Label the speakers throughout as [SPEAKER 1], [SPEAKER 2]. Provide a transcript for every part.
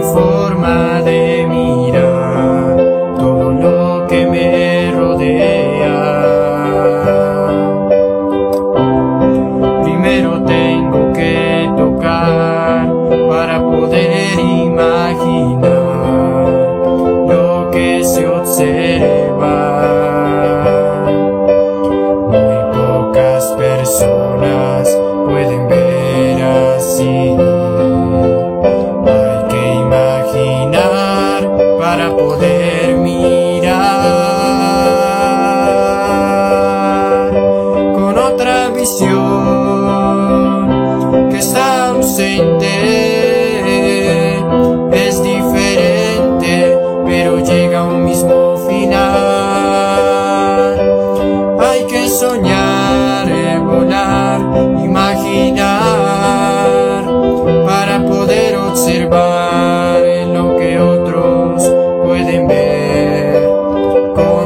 [SPEAKER 1] mi forma de mirar todo lo que me rodea. Primero tengo que tocar para poder imaginar lo que se observa. Muy pocas personas pueden ver así. Para poder mirar con otra visión que está ausente. Es diferente, pero llega a un mismo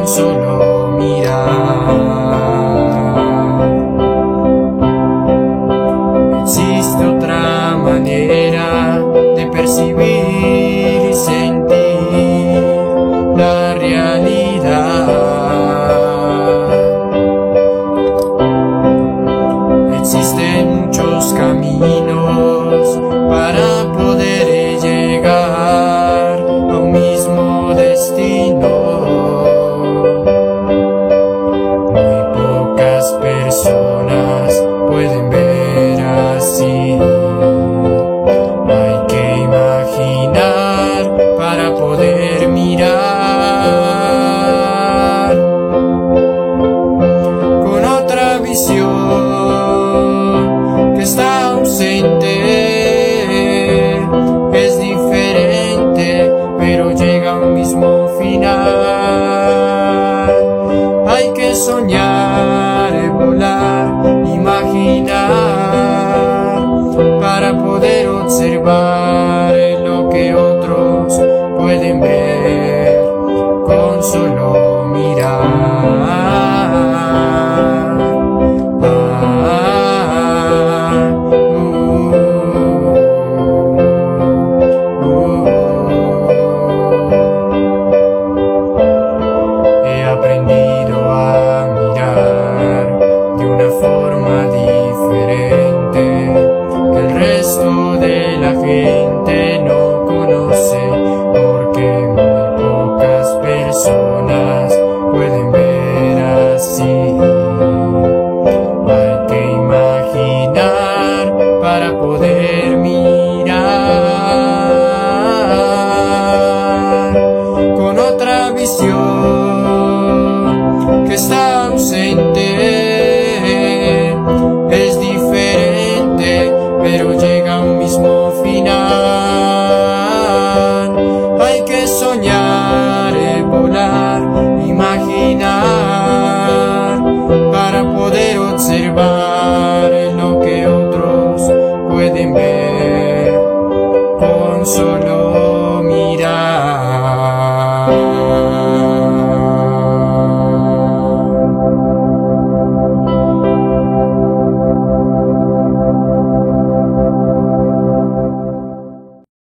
[SPEAKER 1] solo mirar. Existe otra manera de percibir y sentir la realidad. Existen muchos caminos soñar, volar, imaginar para poder observar lo que otros pueden ver con solo mirar. Ausente. Es diferente, pero llega a un mismo final. Hay que soñar, volar, imaginar para poder observar lo que otros pueden ver con solo